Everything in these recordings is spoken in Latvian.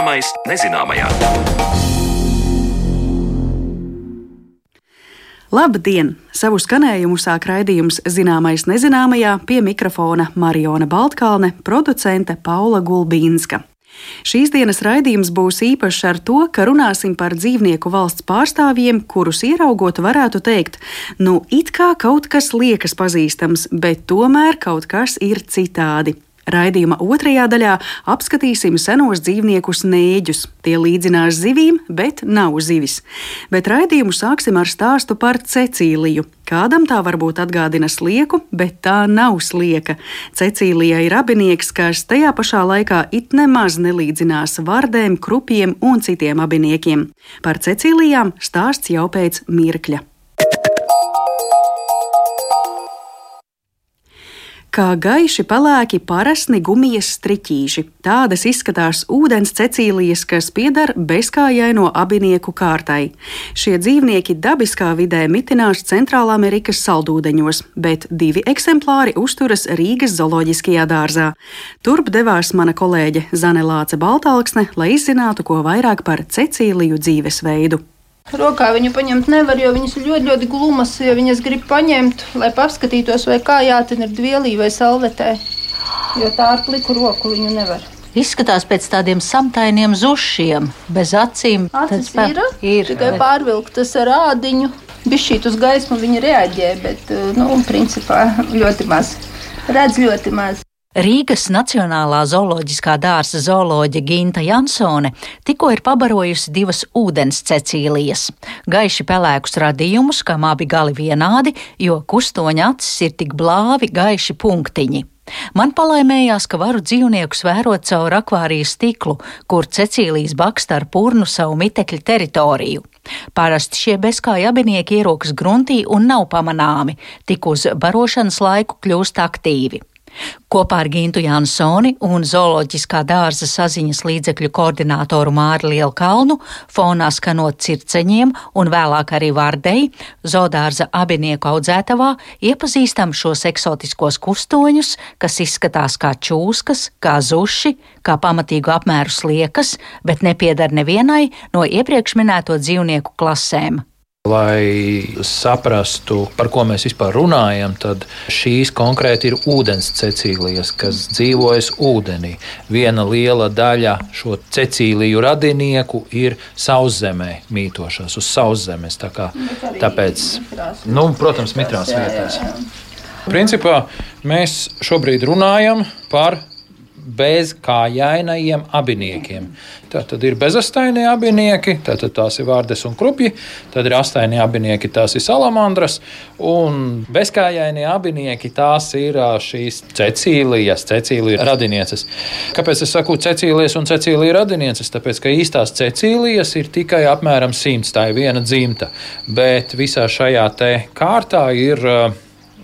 Zināmais nezināmajā. Labdien! Savu skanējumu sāk raidījums Zināmais nezināmajā pie mikrofona Mariona Baltkalne, producente Paula Gulbīnska. Šīs dienas raidījums būs īpašs ar to, ka runāsim par dzīvnieku valsts pārstāvjiem, kurus ieraugot varētu teikt, nu it kā kaut kas liekas pazīstams, bet tomēr kaut kas ir citādi. Raidījuma otrajā daļā apskatīsim senos dzīvniekus nēģus. Tie līdzinās zivīm, bet nav zivis. Bet raidījumu sāksim ar stāstu par Cecīliju. Kādam tā varbūt atgādina slieku, bet tā nav slieka. Cecīlija ir abinieks, kas tajā pašā laikā it nemaz nelīdzinās vardēm, krupiem un citiem abiniekiem. Par Cecīlijām stāsts jau pēc mirkļa. Kā gaiši pelēki parasni gumijas striķīši. Tādas izskatās ūdens cecīlijas, kas pieder bezkājaino abinieku kārtai. Šie dzīvnieki dabiskā vidē mitinās Centrālamerikas saldūdeņos, bet divi eksemplāri uzturas Rīgas zooloģiskajā dārzā. Turp devās mana kolēģe Zane Lāce Baltāksne, lai izzinātu ko vairāk par cecīliju dzīvesveidu. Rokā viņu paņemt nevar, jo viņas ir ļoti, ļoti glumas. Ja viņas grib paņemt, lai paskatītos, vai kā jātin ir dvielī vai salvetē, jo tā ar pliku roku viņu nevar. Izskatās pēc tādiem samtainiem zušiem, bez acīm. Acis ir, ir tikai bet... pārvilktas ar ādiņu. Bišķīt uz gaismu viņa reaģē, bet, nu, principā ļoti maz. Redz ļoti maz. Rīgas Nacionālā zooloģiskā dārza zooloģe Ginta Jansone tikko ir pabarojusi divas ūdens cecīlijas. Gaiši pelēkus radījumus, kam abi gali vienādi, jo kustoņa acis ir tik blāvi gaiši punktiņi. Man palaimējās, ka varu dzīvniekus vērot caur akvārijas stiklu, kur Cecīlijas baksta ar purnu savu mitekļu teritoriju. Parasti šie bezkāja abinieki ierokas gruntī un nav pamanāmi, tik uz barošanas laiku kļūst aktīvi. Kopā ar Gintu Jansoni un zooloģiskā dārza saziņas līdzekļu koordinātoru Māri Lielkalnu, fonā skanot circeņiem un vēlāk arī vārdei, zoodārza abinieku audzētavā iepazīstam šos eksotiskos kustoņus, kas izskatās kā čūskas, kā zuši, kā pamatīgu apmēru sliekas, bet nepiedar nevienai no iepriekš minēto dzīvnieku klasēm. Lai saprastu, par ko mēs vispār runājam, tad šīs konkrēti ir ūdens cecīlijas, kas dzīvojas ūdenī. Viena liela daļa šo cecīliju radinieku ir sauszemē mītošās, uz sauszemes. Tā kā, tāpēc, nu, protams, mitrās vietās. Principā mēs šobrīd runājam par bez kājainajiem abiniekiem. Tā tad ir bezastainie abinieki, tātad tās ir vārdes un krupji, tad ir astainie abinieki, tās ir salamandras, un bezkājainie abinieki tās ir šīs cecīlijas, cecīlijas radinieces. Kāpēc es saku cecīlijas un cecīlijas radinieces? Tāpēc, ka īstās cecīlijas ir tikai apmēram simts, tā ir viena dzimta, bet visā šajā te kārtā ir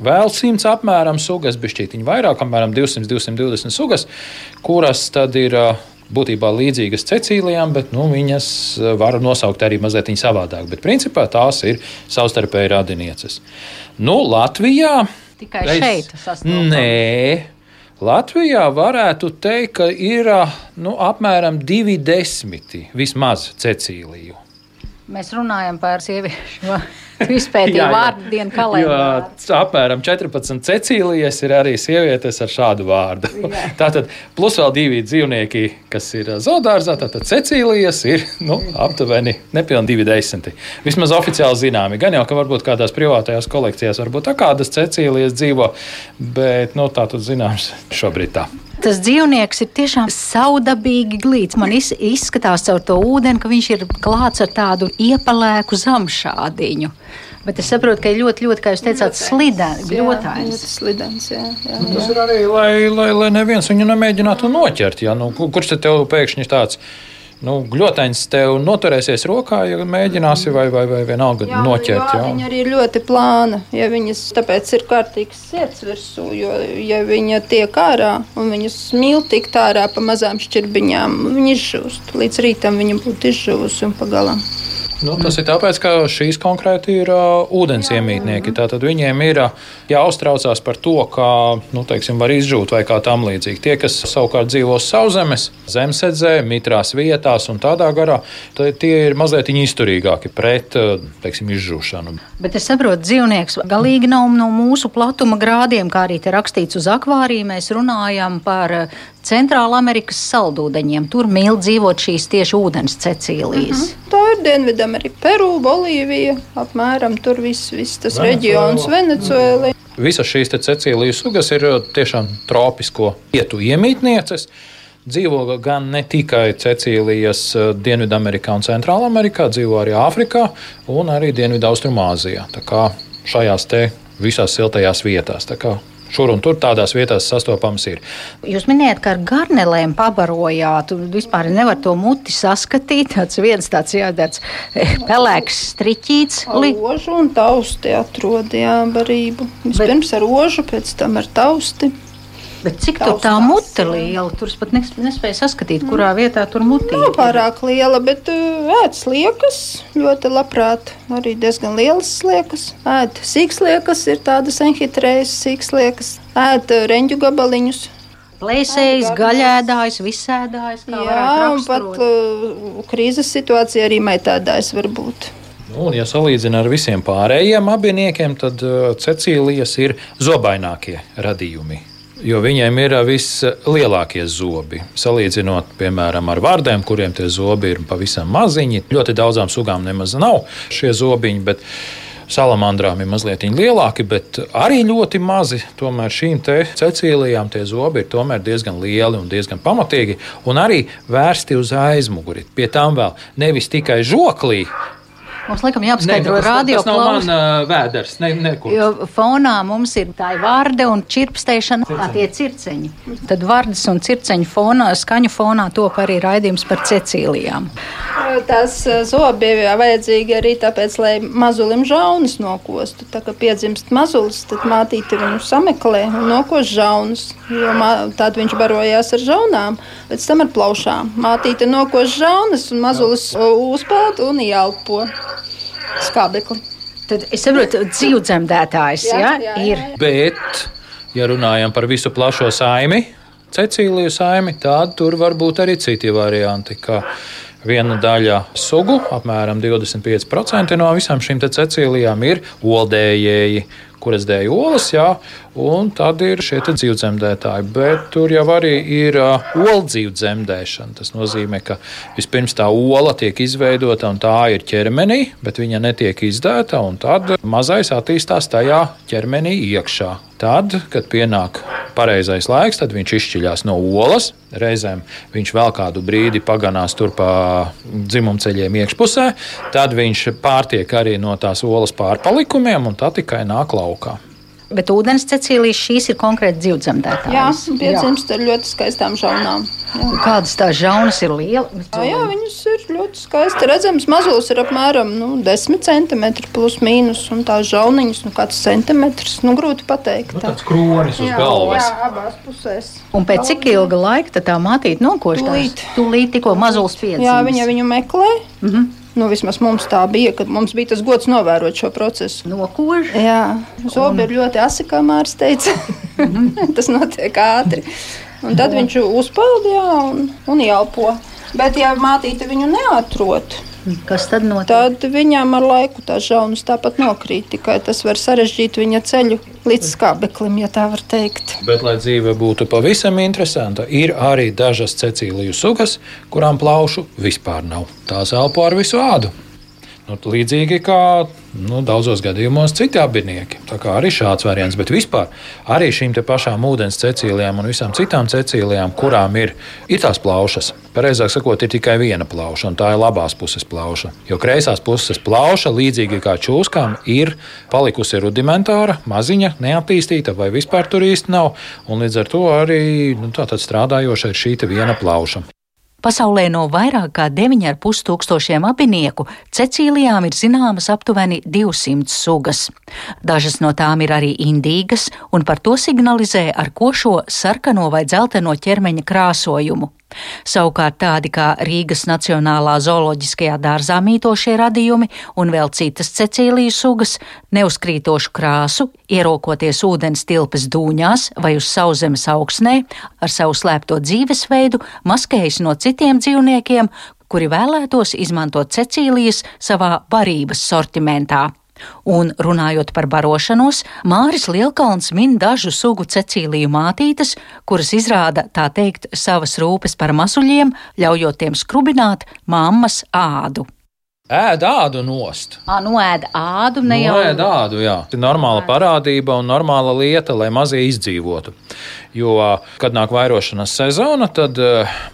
Vēl simts apmēram sugas, bišķītiņi vairāk, apmēram 200, 220 sugas, kuras tad ir būtībā līdzīgas cecīlijām, bet nu, viņas var nosaukt arī mazliet savādāk. Bet principā tās ir savstarpēji radinieces. Nu, Latvijā. Tikai es, šeit sastāvdaļā. Nē, Latvijā varētu teikt, ka ir nu, apmēram divi desmiti vismaz cecīliju. Mēs runājam par sieviešu izpētīju vārdu dienu kalendārā. Apmēram 14 cecīlijas ir arī sievietes ar šādu vārdu. Jā. Tātad plus vēl divi dzīvnieki, kas ir zoodārzā, tātad cecīlijas ir nu, aptuveni nepilni divi desmiti. Vismaz oficiāli zināmi. Gan jau, ka varbūt kādās privātajās kolekcijās varbūt tā kādas cecīlijas dzīvo, bet nu, tā tad zināms šobrīd tā. Tas dzīvnieks ir tiešām saudabīgi glīts. Man izskatās caur to ūdeni, ka viņš ir klāts ar tādu iepalēku zamšādiņu. Bet es saprotu, ka ir ļoti, ļoti, kā jūs teicāt, slidens. Ļoti slidens. Jā, jā, jā. Tas ir arī, lai, lai, lai neviens viņu nemēģinātu noķert. Jā. Nu, kurš te tev pēkšņi tāds? Nu, gļotains tev noturēsies rokā, ja mēģināsi vai, vai, vai vienalga jā, noķert. Jā. Viņa arī ir ļoti plāna, ja viņas tāpēc ir kārtīgs sirds virsū, jo, ja viņa tiek ārā un viņas mīl tikt ārā pa mazām šķirbiņām, viņa izžūst. Līdz rītam viņa būtu izžuvusi un pagalam. Nu, tas ir tāpēc, ka šīs konkrēti ir uh, ūdens iemītnieki. Tātad viņiem ir uh, jāuztraucās par to, kā nu, teiksim, var izžūt vai kā tam līdzīgi. Tie, kas savukārt dzīvo sauszemes, zemesedzē, mitrās vietās un tādā garā, tie ir mazliet izturīgāki pret uh, teiksim, izžūšanu. Bet es saprotu, dzīvnieks galīgi nav no mūsu platuma grādiem, kā arī te rakstīts uz akvārija. Mēs runājam par Centrāla Amerikas saldūdeņiem. Tur mīl dzīvot šīs tieši ūdens cecīlijas. Mm -hmm. Tā ir Dienvidamerika, Peru, Bolīvija, apmēram tur viss, viss tas Venecuēla. reģions, Venecuēla. Visas šīs cecīliju sugas ir uh, tiešām tropisko vietu iemītnieces. Dzīvo gan ne tikai Cecīlijas uh, Dienvidamerikā un Centrālā Amerikā, dzīvo arī Āfrikā un arī Dienvidaustrumāzijā. Tā kā šajās te visās siltajās vietās. Šur un tur tādās vietās sastopams ir. Jūs minējāt, ka ar garnelēm pabarojāt, vispār nevar to muti saskatīt. Tas viens tāds jādara eh, pelēks striķīts. Rožu un tausti atrodījām barību. Vispirms Bet... ar rožu, pēc tam ar tausti. Bet cik tur tā mute liela? Tur pat nespēja saskatīt, kurā vietā tur mutē. Nav pārāk liela, bet uh, ēd sliekas ļoti labprāt. Arī diezgan lielas sliekas. Ēd sīksliekas, ir tādas enhitrējas sīksliekas. Ēd uh, reņģu gabaliņus. Plēsējis, gaļēdājs, visēdājs. Jā, un pat uh, krīzes situācijā arī maitādājs var būt. Nu, ja salīdzina ar visiem pārējiem abiniekiem, tad uh, Cecīlijas ir zobainākie radījumi jo viņiem ir vislielākie zobi. Salīdzinot, piemēram, ar vārdiem, kuriem tie zobi ir pavisam maziņi, ļoti daudzām sugām nemaz nav šie zobiņi. Salamandrām ir mazliet lielāki, bet arī ļoti mazi. Tomēr šīm cecīlijām tie zobi ir diezgan lieli un diezgan pamatīgi, un arī vērsti uz aizmuguri. Pie tām vēl nevis tikai žoklī, Mums laikam jāpaskaidro radio tas nav man uh, vēders, ne, nekur. Jo fonā mums ir tā vārde un čirpstēšana, tā tie circeņi. Tad vārdas un circeņu fonā, skaņu fonā top arī raidījums par cecīlijām. Tās zobi bija vajadzīgi arī tāpēc, lai mazulim žaunas nokostu. Tā kā piedzimst mazulis, tad mātīte viņu sameklē un nokost žaunas, jo tad viņš barojās ar žaunām, pēc tam ar plaušām. Mātīte nokost žaunas un mazulis uzpeld un ielpo skābekli. Tad es saprotu, dzīvdzemdētājs jā, jā, jā, ir. Bet, ja runājam par visu plašo saimi, Cecīliju saimi, tad tur var būt arī citi varianti. Viena daļa sugu, apmēram 25% no visām šīm cecīlijām, ir oldējēji, kuras dēļ olas, jā, un tad ir šie dzīvdzemdētāji. Bet tur jau arī ir uh, oldzīvu dzemdēšana. Tas nozīmē, ka vispirms tā ola tiek izveidota un tā ir ķermenī, bet viņa netiek izdēta, un tad mazais attīstās tajā ķermenī iekšā. Tad, kad pienāk pareizais laiks, tad viņš izšķiļās no olas. Reizēm viņš vēl kādu brīdi paganās tur pa dzimumceļiem iekšpusē, tad viņš pārtiek arī no tās olas pārpalikumiem, un tā tikai nāk laukā. Bet ūdens cecīlijas šīs ir konkrēti dzīvdzemdētājas. Jā, piedzimst ar ļoti skaistām žaunām. Jā. Kādas tās žaunas ir lielas? Jā, jā, viņas ir ļoti skaisti redzams. Mazulis ir apmēram nu, 10 centimetri plus mīnus, un tās žauniņas nu, kāds centimetrs. Nu, grūti pateikt. Nu, tāds kronis uz jā, galvas. Jā, abās pusēs. Un pēc cik ilga laika tā mātīte nokoš? Tūlīt. Tūlīt tikko mazulis piedzimst. Jā, viņa viņu meklē. Mm -hmm. Nu, vismaz mums tā bija, kad mums bija tas gods novērot šo procesu. Nokož? Jā, zobi ir ļoti asi, kā Mārcis teica. tas notiek ātri. Un tad viņš uzpeld jā, un, un ielpo. Bet, ja mātīte viņu neatrod, Kas tad notiek? Tad viņām ar laiku tās žaunas tāpat nokrīt. Tikai tas var sarežģīt viņa ceļu līdz skābeklim, ja tā var teikt. Bet, lai dzīve būtu pavisam interesanta, ir arī dažas cecīliju sugas, kurām plaušu vispār nav. Tās elpo ar visu ādu. Nu, līdzīgi kā nu, daudzos gadījumos citi abinieki. Tā kā arī šāds variants, bet vispār arī šīm pašām ūdens cecīlijām un visām citām cecīlijām, kurām ir, ir tās plaušas. Pareizāk sakot, ir tikai viena plauša, un tā ir labās puses plauša. Jo kreisās puses plauša, līdzīgi kā čūskām, ir palikusi rudimentāra, maziņa, neattīstīta vai vispār tur īsti nav. Un līdz ar to arī nu, strādājoša ir šī viena plauša. Pasaulē no vairāk kā 9,5 tūkstošiem abinieku cecīlijām ir zināmas aptuveni 200 sugas. Dažas no tām ir arī indīgas, un par to signalizē ar ko šo sarkano vai dzelteno ķermeņa krāsojumu. Savukārt tādi kā Rīgas Nacionālā zooloģiskajā dārzā mītošie radījumi un vēl citas cecīlijas sugas neuzkrītošu krāsu, ierokoties ūdens tilpes dūņās vai uz sauszemes augsnē, ar savu slēpto dzīvesveidu maskējas no citiem dzīvniekiem, kuri vēlētos izmantot cecīlijas savā barības sortimentā. Un runājot par barošanos, Māris Lielkalns min dažu sugu cecīliju mātītes, kuras izrāda tā teikt savas rūpes par masuļiem, ļaujot tiem skrubināt mammas ādu. Ēd ādu nost. Ā, nu ēd ādu, ne jau Nu, ēd ādu, jā. Tā ir normāla parādība un normāla lieta, lai mazie izdzīvotu. Jo, kad nāk vairošanas sezona, tad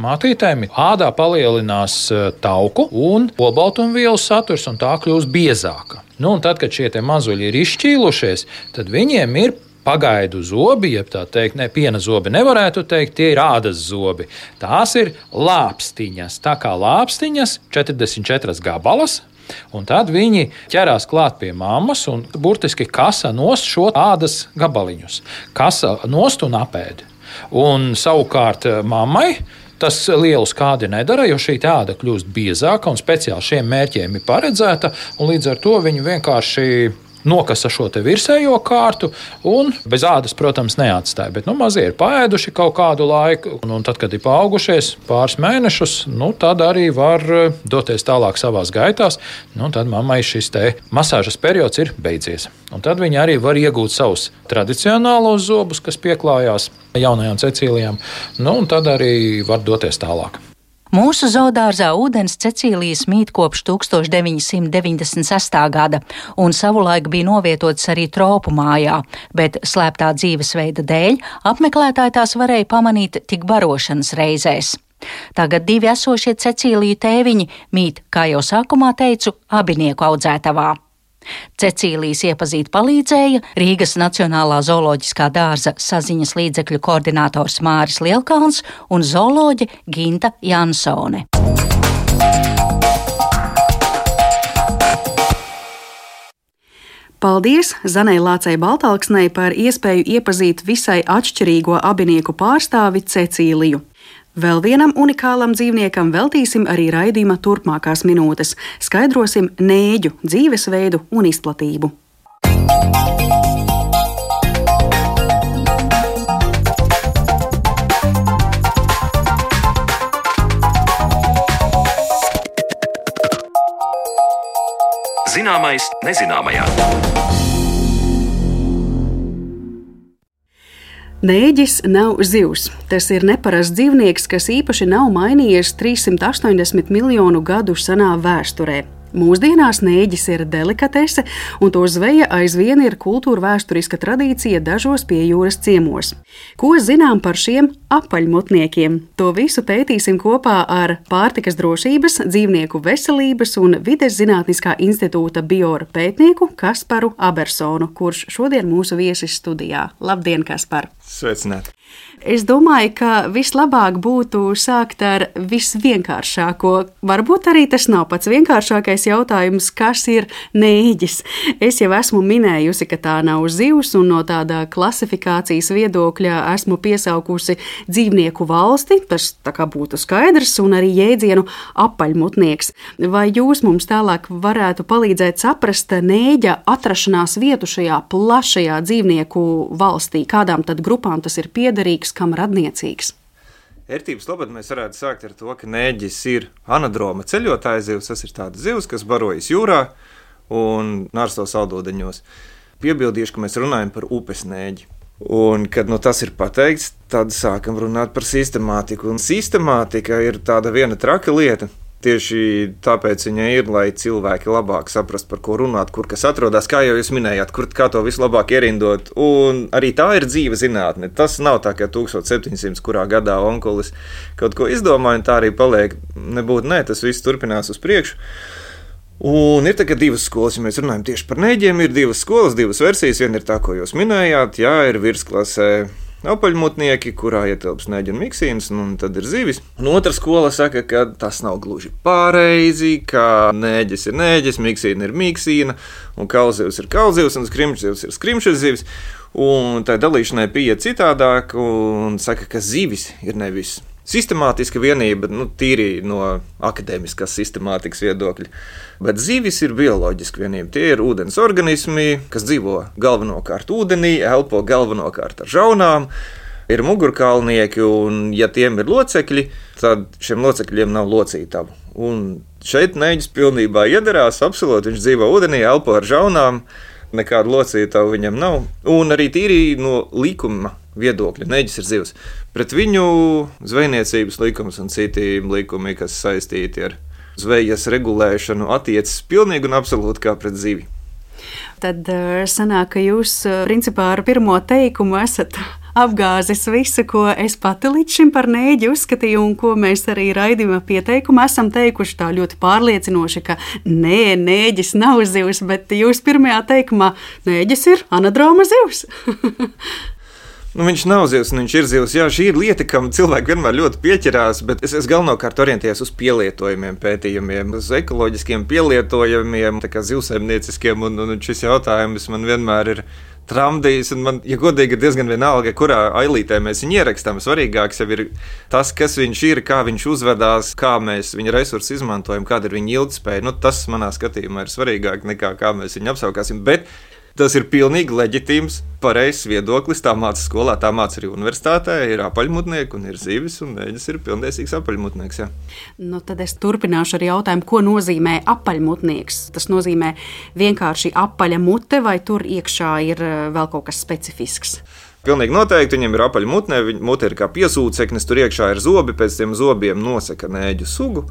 mātītēm ādā palielinās tauku un olbaltumvielu saturs, un tā kļūst biezāka. Nu, un tad, kad šie mazuļi ir izšķīlušies, tad viņiem ir pagaidu zobi, jeb tā teikt, ne piena zobi nevarētu teikt, tie ir ādas zobi. Tās ir lāpstiņas. Tā kā lāpstiņas, 44 gabalas. Un tad viņi ķerās klāt pie mammas un burtiski kasa nost šo ādas gabaliņus. Kasa nost un apēd. Un savukārt eh, mammai tas lielu skādi nedara, jo šī āda kļūst biezāka un speciāli šiem mērķiem ir paredzēta. Līdz ar to viņi vienkārši nokasa šo virsējo kārtu un bez ādas, protams, neatstāja. Bet nu, mazie ir paēduši kaut kādu laiku, un, un tad, kad ir paaugušies pāris mēnešus, nu, tad arī var eh, doties tālāk savā gaitās. Nu, tad mammai šis masāžas periods ir beidzies. Un tad viņi arī var iegūt savus tradicionālos zobus, kas pieklājās jaunajām cecīlijām, nu, un tad arī var doties tālāk. Mūsu zoodārzā ūdens Cecīlijas mīt kopš 1996. gada, un savulaik bija novietots arī tropu mājā, bet slēptā dzīvesveida dēļ apmeklētāji tās varēja pamanīt tik barošanas reizēs. Tagad divi esošie Cecīliju tēviņi mīt, kā jau sākumā teicu, abinieku audzētavā. Cecīlijas iepazīt palīdzēja Rīgas Nacionālā zooloģiskā dārza saziņas līdzekļu koordinators Māris Lielkalns un zooloģe Ginta Jansone. Paldies Zanai Lācei Baltāksnei par iespēju iepazīt visai atšķirīgo abinieku pārstāvi Cecīliju. Vēl vienam unikālam dzīvniekam veltīsim arī raidījuma turpmākās minūtes. Skaidrosim nēģu dzīvesveidu un izplatību. Zināmais nezināmajā. Nēģis nav zivs. Tas ir neparasts dzīvnieks, kas īpaši nav mainījies 380 miljonu gadu senā vēsturē. Mūsdienās nēģis ir delikatese, un to zveja aizvien ir kultūra vēsturiska tradīcija dažos pie jūras ciemos. Ko zinām par šiem apaļmutniekiem? To visu pētīsim kopā ar Pārtikas drošības, dzīvnieku veselības un vides zinātniskā institūta biora pētnieku Kasparu Abersonu, kurš šodien mūsu viesis studijā. Labdien, Kaspar! Sveicināti! Es domāju, ka vislabāk būtu sākt ar visvienkāršāko. Varbūt arī tas nav pats vienkāršākais jautājums, kas ir nēģis. Es jau esmu minējusi, ka tā nav zivs, un no tāda klasifikācijas viedokļa esmu piesaukusi dzīvnieku valsti. Tas tā kā būtu skaidrs, un arī jēdzienu apaļmutnieks. Vai jūs mums tālāk varētu palīdzēt saprast nēģa atrašanās vietu šajā plašajā dzīvnieku valstī? Kādām tad grupām tas ir piederīgs? Kam radniecīgs. Vērtības labad mēs varētu sākt ar to, ka nēģis ir anadroma ceļotāja zivs. Tas ir tāds zivs, kas barojas jūrā un nārsto saldūdeņos. Piebildīšu, ka mēs runājam par upes nēģi. Un, kad nu, tas ir pateikts, tad sākam runāt par sistemātiku. Un sistemātika ir tāda viena traka lieta. Tieši tāpēc viņa ir, lai cilvēki labāk saprastu, par ko runāt, kur kas atrodas, kā jau jūs minējāt, kur kā to vislabāk ierindot. Un arī tā ir dzīve zinātne. Tas nav tā, ka 1700. kurā gadā onkulis kaut ko izdomāja, un tā arī paliek. Nebūtu, nē, tas viss turpinās uz priekšu. Un ir tagad divas skolas, ja mēs runājam tieši par nēģiem. Ir divas skolas, divas versijas. Viena ir tā, ko jūs minējāt, jā, ir virsklasē apaļmutnieki, kurā ietilpst neģi un miksīns, nu, un tad ir zivis. Un otra skola saka, ka tas nav gluži pareizi, ka nēģis ir nēģis, miksīna ir miksīna, un kauzivs ir kauzivs, un skrimšzivs ir skrimšzivs. Un tā dalīšanai pieeja citādāk, un saka, ka zivis ir nevis sistemātiska vienība, nu, tīri no akadēmiskās sistemātikas viedokļa. Bet zivis ir bioloģiska vienība. Tie ir ūdens organismi, kas dzīvo galvenokārt ūdenī, elpo galvenokārt ar žaunām. Ir mugurkaulnieki, un, ja tiem ir locekļi, tad šiem locekļiem nav locītavu. Un šeit neģis pilnībā iedarās, absolūti viņš dzīvo ūdenī, elpo ar žaunām, nekādu locītavu viņam nav. Un arī tīri no likuma viedokļa. Neģis ir zivs. Pret viņu zvejniecības likums un citi likumi, kas saistīti ar zvejas regulēšanu, attiecas pilnīgi un absolūti kā pret zivi. Tad eh, sanāk, ka jūs eh, principā ar pirmo teikumu esat apgāzis visu, ko es pati līdz šim par nēģi uzskatīju, un ko mēs arī raidījuma pieteikumā esam teikuši tā ļoti pārliecinoši, ka nē, nēģis nav zivs, bet jūs pirmajā teikumā nēģis ir anadroma zivs. Nu, viņš nav zivs, viņš ir zivs. Jā, šī ir lieta, kam cilvēki vienmēr ļoti pieķerās, bet es, es galvenokārt orientējos uz pielietojumiem, pētījumiem, uz ekoloģiskiem pielietojumiem, kā zivsaimnieciskiem, un, un šis jautājums man vienmēr ir tramdījis. Man, ja godīgi, ir diezgan vienalga, kurā ailītē mēs viņu ierakstām. Svarīgāks jau ir tas, kas viņš ir, kā viņš uzvedās, kā mēs viņa resursus izmantojam, kāda ir viņa ilgspēja. Nu, tas manā skatījumā ir svarīgāk nekā kā mēs viņu apskaukāsim. Bet Tas ir pilnīgi leģitīms, pareizs viedoklis. Tā mācās skolā, tā mācās arī universitātē. Ir apaļmutnieki un ir zīves, un mēģis ir pilnīgs apaļmutnieks. Jā. Nu, tad es turpināšu ar jautājumu, ko nozīmē apaļmutnieks. Tas nozīmē vienkārši apaļa mute, vai tur iekšā ir eh, vēl kaut kas specifisks. Pilnīgi noteikti viņam ir apaļa mutne, viņa mute ir kā piesūceknis, tur iekšā ir zobi, pēc tiem zobiem nosaka nēģu sugu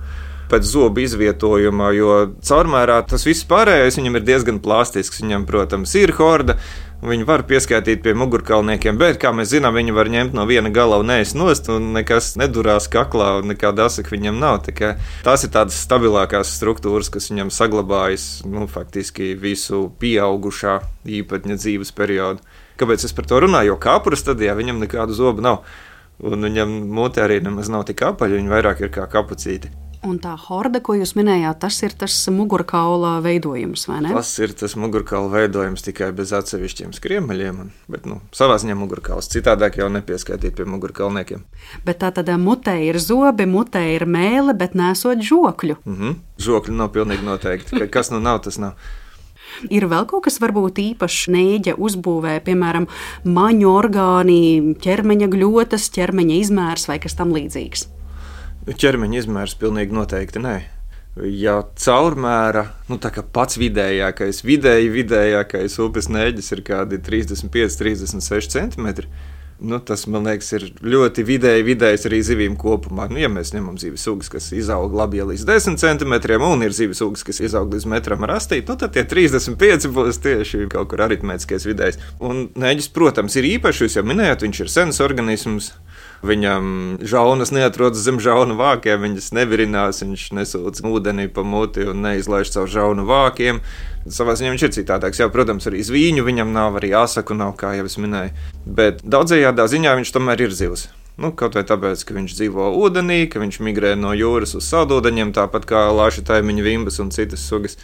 pēc zobu izvietojuma, jo caurmērā tas viss pārējais viņam ir diezgan plastisks. Viņam, protams, ir horda. Viņi var pieskaitīt pie mugurkaulniekiem, bet, kā mēs zinām, viņi var ņemt no viena gala un ēst nost, un nekas nedurās kaklā, un nekāda asaka viņam nav. Tā tās ir tādas stabilākās struktūras, kas viņam saglabājas nu, faktiski visu pieaugušā īpatņa dzīves periodu. Kāpēc es par to runāju? Jo kāpura stadijā viņam nekādu zobu nav. Un viņam mutē arī nemaz nav tik apaļa, viņa vairāk ir kā kapucīte. Un tā horda, ko jūs minējāt, tas ir tas mugurkaula veidojums, vai ne? Tas ir tas mugurkaula veidojums tikai bez atsevišķiem skriemeļiem. Un, bet, nu, savā ziņā mugurkauls citādāk jau nepieskaitīt pie mugurkaulniekiem. Bet tā tad eh, mutē ir zobi, mutē ir mēle, bet nesot žokļu. Mm -hmm. Žokļu nav pilnīgi noteikti. Kas nu nav, tas nav. Ir vēl kaut kas varbūt īpašs nēģa uzbūvē, piemēram, maņu orgāni, ķermeņa gļotas, ķermeņa izmērs vai kas tam līdzīgs ķermeņa izmērs pilnīgi noteikti nē. Ja caurmēra, nu tā kā pats vidējākais, vidēji vidējākais upes nēģis ir kādi 35, 36 centimetri, nu, tas man liekas, ir ļoti vidēji, vidējs arī zivīm kopumā. Nu, ja mēs ņemam zivis sugas, kas izaug labi līdz 10 centimetriem, un ir zivis sugas, kas izaug līdz metram ar astīt, nu, tad tie 35 būs tieši kaut kur aritmētiskais vidējs. Un nēģis, protams, ir īpašs, jūs jau minējāt, viņš ir sens organisms. Viņam žaunas neatrodas zem žaunu vākiem, viņas nevirinās, viņš nesūdz ūdeni pa muti un neizlaiž caur žaunu vākiem. Savā ziņā viņš ir citādāks. Jā, protams, arī zvīņu viņam nav, arī asaku nav, kā jau es minēju. Bet daudzajādā ziņā viņš tomēr ir zivs. Nu, kaut vai tāpēc, ka viņš dzīvo ūdenī, ka viņš migrē no jūras uz saldūdeņiem, tāpat kā lāša taimiņa vimbas un citas sugas.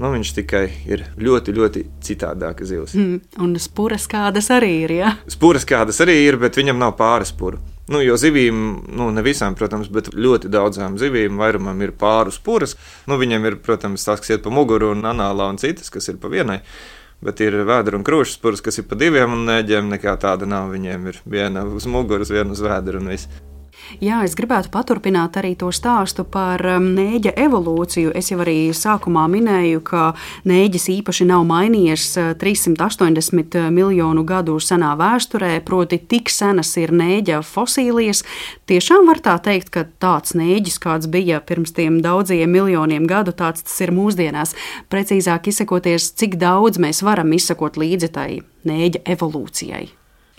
Nu, viņš tikai ir ļoti, ļoti citādāka zivs. Mm, un spūras kādas arī ir. Ja? Spūras kādas arī ir, bet viņam nav pāris spūru. Nu, jo zivīm, nu, ne visām, protams, bet ļoti daudzām zivīm, vairumam ir pāris puras. Nu, viņiem ir, protams, tās, kas iet pa muguru un anālā, un citas, kas ir pa vienai. Bet ir vēdera un krūšas puras, kas ir pa diviem, un nēģiem nekā tāda nav. Viņiem ir viena uz muguras, viena uz vēdera un viss. Jā, es gribētu paturpināt arī to stāstu par um, nēģa evolūciju. Es jau arī sākumā minēju, ka nēģis īpaši nav mainījies 380 uh, miljonu gadu senā vēsturē, proti, tik senas ir nēģa fosīlijas. Tiešām var tā teikt, ka tāds nēģis, kāds bija pirms tiem daudziem miljoniem gadu, tāds tas ir mūsdienās. Precīzāk izsakoties, cik daudz mēs varam izsakot līdzi tai nēģa evolūcijai.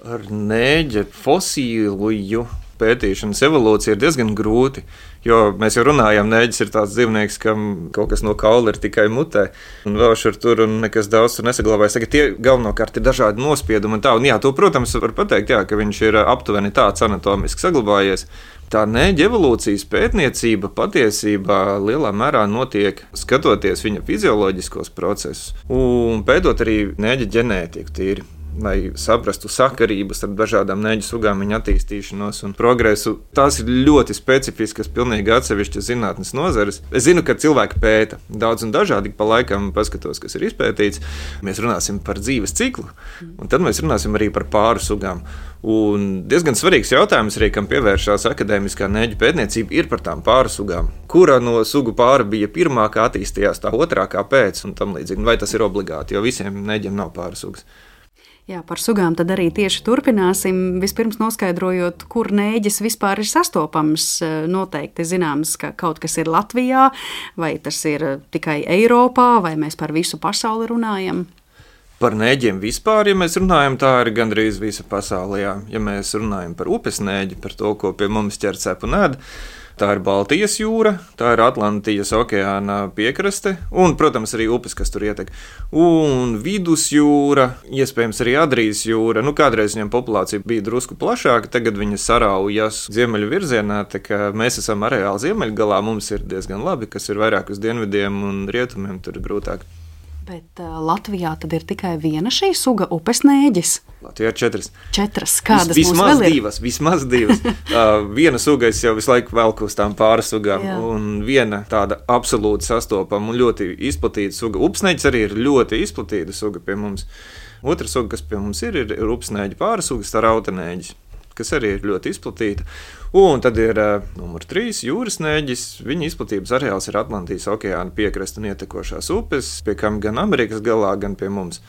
Ar nēģa fosīliju pētīšanas evolūcija ir diezgan grūti. Jo mēs jau runājām, nēģis ir tāds dzīvnieks, kam kaut kas no kaula ir tikai mutē, un vēl šur tur un nekas daudz tur nesaglabājas. Tagad tie galvenokārt ir dažādi nospiedumi un tā. Un jā, to, protams, var pateikt, jā, ka viņš ir aptuveni tāds anatomiski saglabājies. Tā nēģa evolūcijas pētniecība patiesībā lielā mērā notiek skatoties viņa fizioloģiskos procesus un pētot arī nēģa ģenētiku. Tīri lai saprastu sakarības starp dažādām neģu sugām, viņa attīstīšanos un progresu. Tās ir ļoti specifiskas, pilnīgi atsevišķas zinātnes nozares. Es zinu, ka cilvēki pēta daudz un dažādi, pa laikam paskatos, kas ir izpētīts. Mēs runāsim par dzīves ciklu, un tad mēs runāsim arī par pāru sugām. Un diezgan svarīgs jautājums arī, kam pievēršās akadēmiskā neģu pētniecība, ir par tām pāru sugām. Kura no sugu pāra bija pirmā, kā attīstījās tā otrā, kāpēc un tam līdzīgi. Vai tas ir obligāti, jo visiem neģiem nav pāru sugas. Jā, par sugām tad arī tieši turpināsim. Vispirms noskaidrojot, kur nēģis vispār ir sastopams. Noteikti zināms, ka kaut kas ir Latvijā, vai tas ir tikai Eiropā, vai mēs par visu pasauli runājam. Par nēģiem vispār, ja mēs runājam, tā ir gandrīz visa pasaulē. Ja mēs runājam par upes nēģi, par to, ko pie mums ķer cepu nēdu, tā ir Baltijas jūra, tā ir Atlantijas okeāna piekraste, un, protams, arī upes, kas tur ietek. Un vidusjūra, iespējams, arī Adrijas jūra. Nu, kādreiz viņam populācija bija drusku plašāka, tagad viņa saraujas ziemeļu virzienā, mēs esam areāli ziemeļgalā, mums ir diezgan labi, kas ir vairāk uz dienvidiem un rietumiem, tur ir grūtāk. Bet uh, Latvijā tad ir tikai viena šī suga upes nēģis. Latvijā ir četras. Četras. Kādas Vis, vismaz vēl ir? divas, vismaz divas. uh, viena suga es jau visu laiku velku uz tām pāris sugām, Jā. un viena tāda absolūti sastopama un ļoti izplatīta suga. Upsneģis arī ir ļoti izplatīta suga pie mums. Otra suga, kas pie mums ir, ir, ir upsneģa pārsugas, tā rautanēģis, kas arī ir ļoti izplatīta. Un tad ir uh, numur trīs jūras nēģis. Viņa izplatības areāls ir Atlantijas okeāna piekraste un ietekošās upes, pie kam gan Amerikas galā, gan pie mums.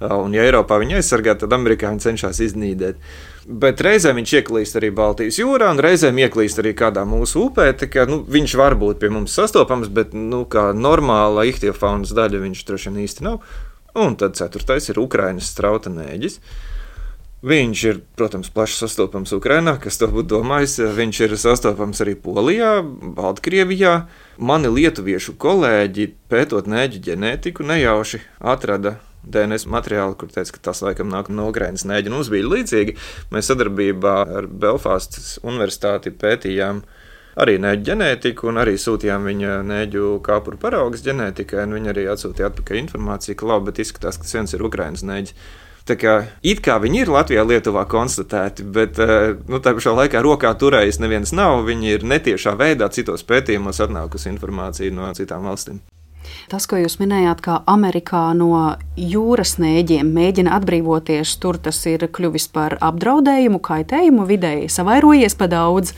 Uh, un, ja Eiropā viņa aizsargā, tad amerikāņi cenšas iznīdēt. Bet reizēm viņš ieklīst arī Baltijas jūrā, un reizēm ieklīst arī kādā mūsu upē. Kā, nu, viņš var būt pie mums sastopams, bet nu, kā normāla ihtiofaunas daļa viņš droši vien īsti nav. Un tad ceturtais ir Ukraiņas strauta nēģis. Viņš ir, protams, plaši sastopams Ukrajinā, kas to būtu domājis. Viņš ir sastopams arī Polijā, Baltkrievijā. Mani lietuviešu kolēģi, pētot nēģu ģenētiku, nejauši atrada DNS materiālu, kur teica, ka tas laikam nāk no Ukraiņas nēģa. Mums bija līdzīgi. Mēs sadarbībā ar Belfastas Universitāti pētījām arī nēģu ģenētiku, un arī sūtījām viņa nēģu kāpuru paraugas ģenētikai. Viņa arī atsūtīja atpakaļ informāciju, ka labi, bet izskatās, ka viens ir Ukraiņas nēģis. Tā kā it kā viņi ir Latvijā, Lietuvā konstatēti, bet eh, nu, tā pašā laikā rokā turējis neviens nav. Viņi ir netiešā veidā citos pētījumos atnākusi informācija no citām valstīm. Tas, ko jūs minējāt, ka Amerikā no jūras nēģiem mēģina atbrīvoties, tur tas ir kļuvis par apdraudējumu, kaitējumu videi, savairojies pa daudz.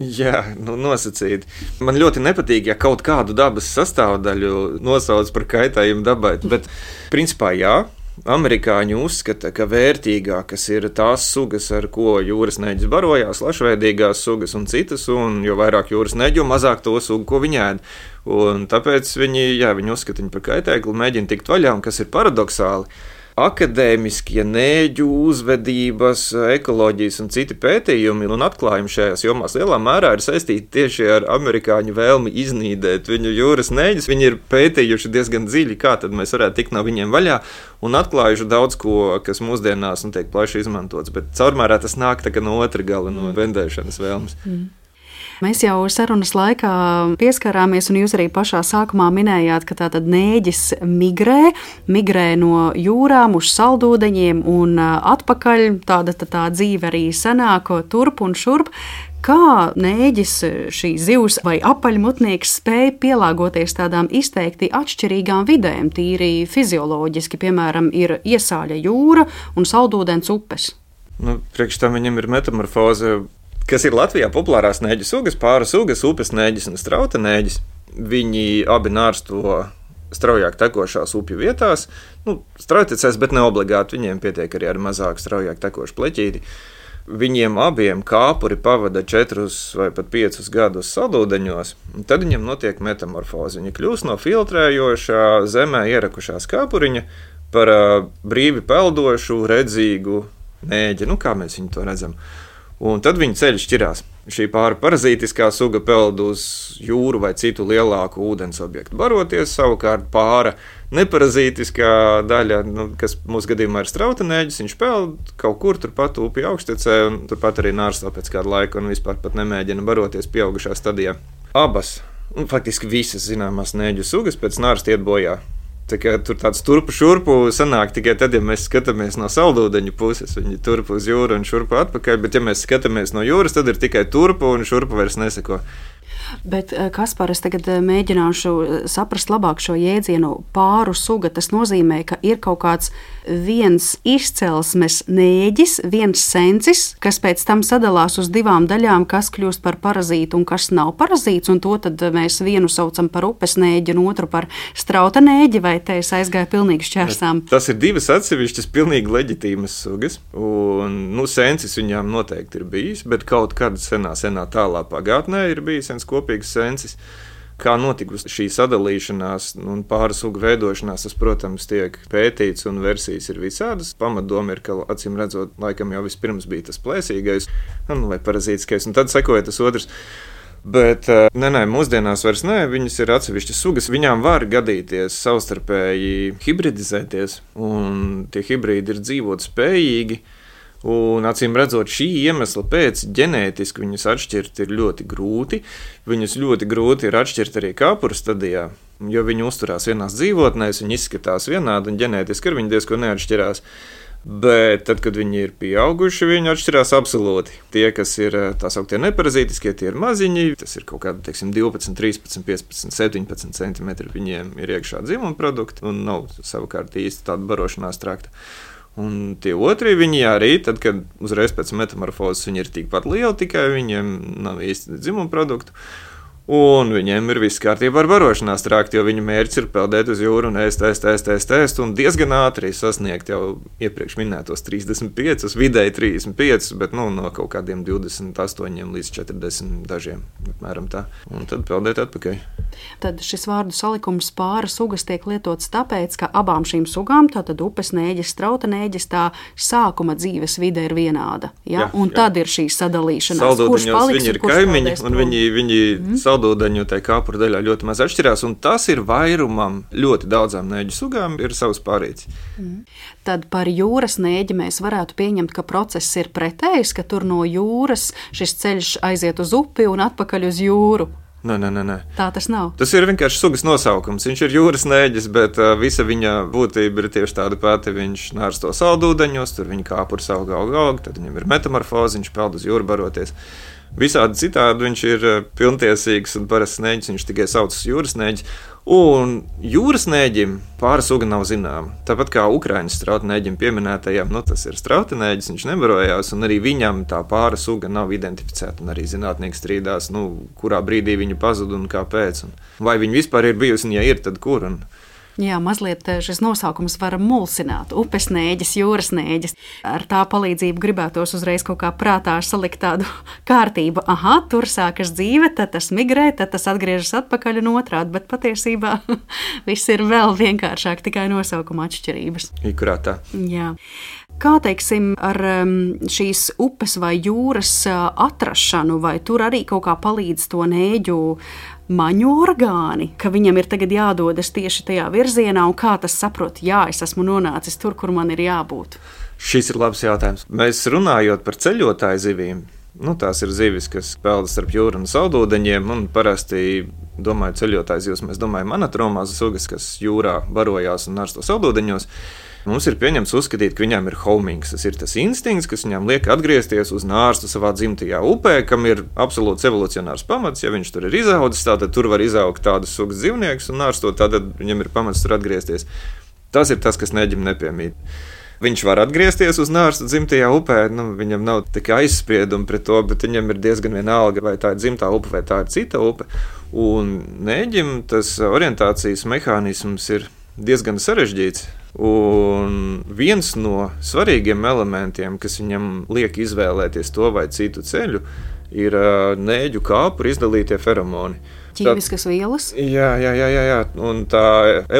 Jā, nu, nosacīti. Man ļoti nepatīk, ja kaut kādu dabas sastāvdaļu nosauc par kaitējumu dabai. Bet, principā, jā, Amerikāņi uzskata, ka vērtīgākas ir tās sugas, ar ko jūras neģis barojās, lašveidīgās sugas un citas, un jo vairāk jūras neģu, mazāk to sugu, ko viņi ēd. Un tāpēc viņi, jā, viņi uzskata viņu par kaitēkli, mēģina tikt vaļā, un kas ir paradoxāli. Akadēmiskie nēģu uzvedības, ekoloģijas un citi pētījumi un atklājumi šajās jomās lielā mērā ir saistīti tieši ar amerikāņu vēlmi iznīdēt viņu jūras nēģus. Viņi ir pētījuši diezgan dziļi, kā tad mēs varētu tikt no viņiem vaļā un atklājuši daudz ko, kas mūsdienās nu, tiek plaši izmantots. Bet caurmērā tas nāk no otra gala, no vendēšanas vēlmes. Mm. Mēs jau sarunas laikā pieskarāmies, un jūs arī pašā sākumā minējāt, ka tātad nēģis migrē, migrē no jūrām uz saldūdeņiem un atpakaļ. Tāda tā, tā dzīve arī sanāk turp un šurp. Kā nēģis, šī zivs vai apaļmutnieks spēja pielāgoties tādām izteikti atšķirīgām vidēm, tīri fizioloģiski, piemēram, ir iesāļa jūra un saldūdens upes? Nu, Priekš tam viņam ir metamorfoze kas ir Latvijā populārās nēģu sugas, pāri sugas, upes nēģis un strauta nēģis. Viņi abi nārsto straujāk tekošās upju vietās. Nu, Straujticēs, bet ne obligāti. Viņiem pietiek arī ar mazāk straujāk tekošu pleķīti. Viņiem abiem kāpuri pavada četrus vai pat piecus gadus saldūdeņos, un tad viņiem notiek metamorfoze. Viņi kļūst no filtrējošā zemē ierakušās kāpuriņa par uh, brīvi peldošu, redzīgu nēģi. Nu, kā mēs viņu to redzam? Un tad viņa ceļš šķirās. Šī pāri parazītiskā suga peld uz jūru vai citu lielāku ūdens objektu baroties, savukārt pāri neparazītiskā daļa, nu, kas mūsu gadījumā ir strautenēģis, viņš peld kaut kur turpat upju augstecē un turpat arī nārsto pēc kāda laika un vispār pat nemēģina baroties pieaugušā stadijā. Abas, un faktiski visas zināmās nēģu sugas pēc nārsta iet bojā Tā kā tur tāds turpu šurpu sanāk tikai tad, ja mēs skatāmies no saldūdeņa puses. Viņi turp uz jūru un šurpu atpakaļ, bet ja mēs skatāmies no jūras, tad ir tikai turpu un šurpu vairs neseko. Bet, eh, Kaspar, es tagad eh, mēģināšu eh, saprast labāk šo jēdzienu pāru suga. Tas nozīmē, ka ir kaut kāds viens izcelsmes nēģis, viens sensis, kas pēc tam sadalās uz divām daļām, kas kļūst par parazītu un kas nav parazīts. Un to mēs vienu saucam par upes nēģi, un otru par strauta nēģi, vai te es aizgāju pilnīgi šķērsām. Tas ir divas atsevišķas, pilnīgi leģitīmas sugas. Un, nu, sensis viņām noteikti ir bijis, bet kaut kad senā, senā tālā pagātnē ir bijis viens kopīgs sensis. Kā notikusi šī sadalīšanās un pāris sugu veidošanās, tas, protams, tiek pētīts, un versijas ir visādas. Pamatdoma ir, ka, acīm redzot, laikam jau vispirms bija tas plēsīgais nu, vai parazītiskais, un tad sekoja tas otrs. Bet eh, nē, nē, mūsdienās vairs nē, viņas ir atsevišķas sugas. Viņām var gadīties savstarpēji hibridizēties, un tie hibrīdi ir dzīvot spējīgi. Un, acīm redzot, šī iemesla pēc ģenētiski viņus atšķirt ir ļoti grūti. Viņus ļoti grūti ir atšķirt arī kāpuru stadijā, jo viņi uzturās vienās dzīvotnēs, viņi izskatās vienādi un ģenētiski ar viņu diezgan neatšķirās. Bet tad, kad viņi ir pieauguši, viņi atšķirās absolūti. Tie, kas ir tā sauktie neparazītiskie, tie ir maziņi. Tas ir kaut kādi teiksim, 12, 13, 15, 17 centimetri. Viņiem ir iekšā dzimuma produkti un nav savukārt īsti tāda barošanās trakta. Un tie otri viņi arī, tad, kad uzreiz pēc metamorfozes viņi ir tikpat lieli, tikai viņiem nav īsti dzimuma produktu. Un viņiem ir viss kārtībā ar barošanās traktu, jo viņu mērķis ir peldēt uz jūru un ēst, ēst, ēst, ēst, ēst un diezgan ātri sasniegt jau iepriekš minētos 35, vidēji 35, bet nu, no kaut kādiem 28 līdz 40 dažiem. Apmēram tā. Un tad peldēt atpakaļ. Tad šis vārdu salikums pāra sugas tiek lietots tāpēc, ka abām šīm sugām, tātad upes nēģis, strauta nēģis, tā sākuma dzīves vide ir vienāda. Ja? Jā, un jā. tad ir šī sadalīšanās. Paliks, viņi ir kaimiņi un viņi, viņi mm saldūdeņu tajā kāpura daļā ļoti maz atšķirās, un tas ir vairumam ļoti daudzām nēģu sugām, ir savs pārīts. Mm. Tad par jūras nēģi mēs varētu pieņemt, ka process ir pretējs, ka tur no jūras šis ceļš aiziet uz upi un atpakaļ uz jūru. Nē, nē, nē, nē. Tā tas nav. Tas ir vienkārši sugas nosaukums. Viņš ir jūras nēģis, bet uh, visa viņa būtība ir tieši tāda pati. Viņš nārs to saldūdeņos, tur viņa kāpurs auga, auga, auga, tad viņam ir metamorfoze, viņš peld uz jūru baroties. Visādi citādi viņš ir eh, pilntiesīgs un parasts nēģis. Viņš tikai saucas jūras nēģis. Un jūras nēģim pāri suga nav zināma. Tāpat kā Ukrāņu strautnēģim pieminētajam, nu, tas ir strautnēģis, viņš nebarojās, un arī viņam tā pāri suga nav identificēta. Arī zinātnieki strīdās, nu, kurā brīdī viņa pazuda un kāpēc. Un vai viņa vispār ir bijusi, un ja ir, tad kur? Un, Jā, mazliet eh, šis nosaukums var mulsināt. Upes nēģis, jūras nēģis. Ar tā palīdzību gribētos uzreiz kaut kā prātā salikt tādu kārtību. Aha, tur sākas dzīve, tad tas migrē, tad tas atgriežas atpakaļ un otrādi. Bet patiesībā viss ir vēl vienkāršāk, tikai nosaukuma atšķirības. Ikurātā. Jā. Kā teiksim, ar šīs upes vai jūras uh, atrašanu, vai tur arī kaut kā palīdz to nēģu maņu orgāni, ka viņam ir tagad jādodas tieši tajā virzienā, un kā tas saprot, jā, es esmu nonācis tur, kur man ir jābūt? Šis ir labs jautājums. Mēs runājot par ceļotāju zivīm. Nu, tās ir zivis, kas peld starp jūru un saldūdeņiem. Un parasti, domājot, ceļotājs zivs, mēs domājam, anatromās sugas, kas jūrā barojās un nārsto saldūdeņos. Mums ir pieņemts uzskatīt, ka viņām ir homings. Tas ir tas instinkts, kas viņām liek atgriezties uz nārstu savā dzimtajā upē, kam ir absolūts evolucionārs pamats. Ja viņš tur ir izaudzis, tad tur var izaugt tādas sugas dzīvniekus un nārstot, tad viņam ir pamats tur atgriezties. Tas ir tas, kas neģim nepiemīt. Viņš var atgriezties uz nārstu dzimtajā upē. Nu, viņam nav tik aizspriedumi pret to, bet viņam ir diezgan vienalga, vai tā ir dzimtā upe vai tā ir cita upe. Un neģim tas orientācijas mehānisms ir diezgan sarežģīts. Un viens no svarīgiem elementiem, kas viņam liek izvēlēties to vai citu ceļu, ir nēģu kāpu izdalītie feromoni ķīmiskas vielas. Jā, jā, jā, jā, jā. un tā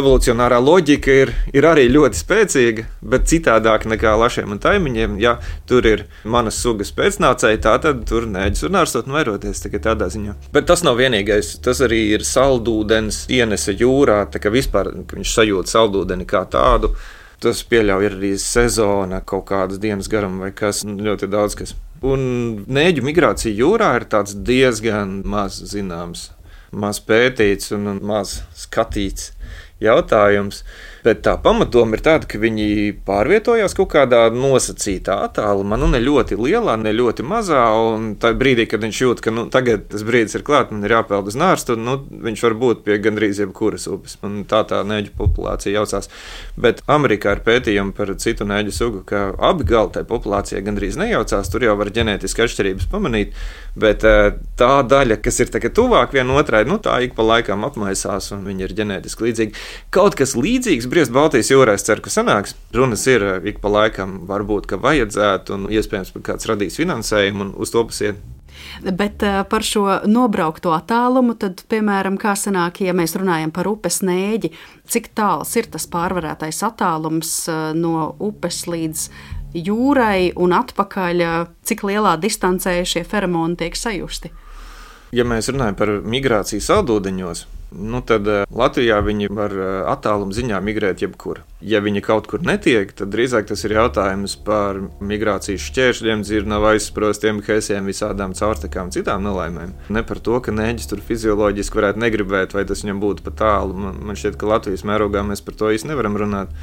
evolucionārā loģika ir, ir arī ļoti spēcīga, bet citādāk nekā lašiem un taimiņiem. Ja tur ir manas sugas pēcnācēji, tā tad tur nēģis un ārstot un vairoties tādā ziņā. Bet tas nav vienīgais. Tas arī ir saldūdens ienese jūrā, tā kā vispār viņš sajūt saldūdeni kā tādu. Tas pieļauj arī sezona, kaut kādas dienas garam vai kas ļoti daudz kas. Un nēģu migrācija jūrā ir diezgan maz zināms maz pētīts un maz skatīts. jautājums. Bet tā pamatdoma ir tāda, ka viņi pārvietojās kaut kādā nosacītā attālumā, nu, ne ļoti lielā, ne ļoti mazā. Un tajā brīdī, kad viņš jūt, ka nu, tagad tas brīdis ir klāts, man ir jāpeld uz nārstu, nu, viņš var būt pie gandrīz jebkuras upes. Un tā tā neģu populācija jaucās. Bet Amerikā ir pētījumi par citu neģu sugu, ka abi gali tajā populācijā gandrīz nejaucās. Tur jau var ģenētiski atšķirības pamanīt. Bet eh, tā daļa, kas ir tuvāk vienotrai, nu, tā ik pa laikam apmaisās un viņi ir ģenētiski līdzīgi. Kaut kas līdzīgs briest Baltijas jūrā, es ceru, ka sanāks. Runas ir eh, ik pa laikam, varbūt, ka vajadzētu, un iespējams, ka kāds radīs finansējumu un uz to pasiet. Bet uh, par šo nobraukto attālumu, tad, piemēram, kā sanāk, ja mēs runājam par upes nēģi, cik tāls ir tas pārvarētais attālums uh, no upes līdz jūrai un atpakaļ, cik lielā distancē šie feromoni tiek sajusti? Ja mēs runājam par migrāciju saldūdeņos, nu tad eh, Latvijā viņi var eh, attāluma ziņā migrēt jebkur. Ja viņi kaut kur netiek, tad drīzāk tas ir jautājums par migrācijas šķēršļiem, dzirnavu aizsprostiem, hēsiem, visādām caurtekām, citām nelaimēm. Ne par to, ka nēģis tur fizioloģiski varētu negribēt, vai tas viņam būtu pa tālu. Man, šķiet, ka Latvijas mērogā mēs par to īsti nevaram runāt.